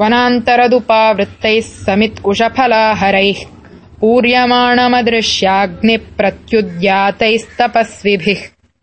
वनान्तरदुपावृत्तैः समित्कुशफलाहरैः पूर्यमाणमदृश्याग्निप्रत्युद्यातैस्तपस्विभिः।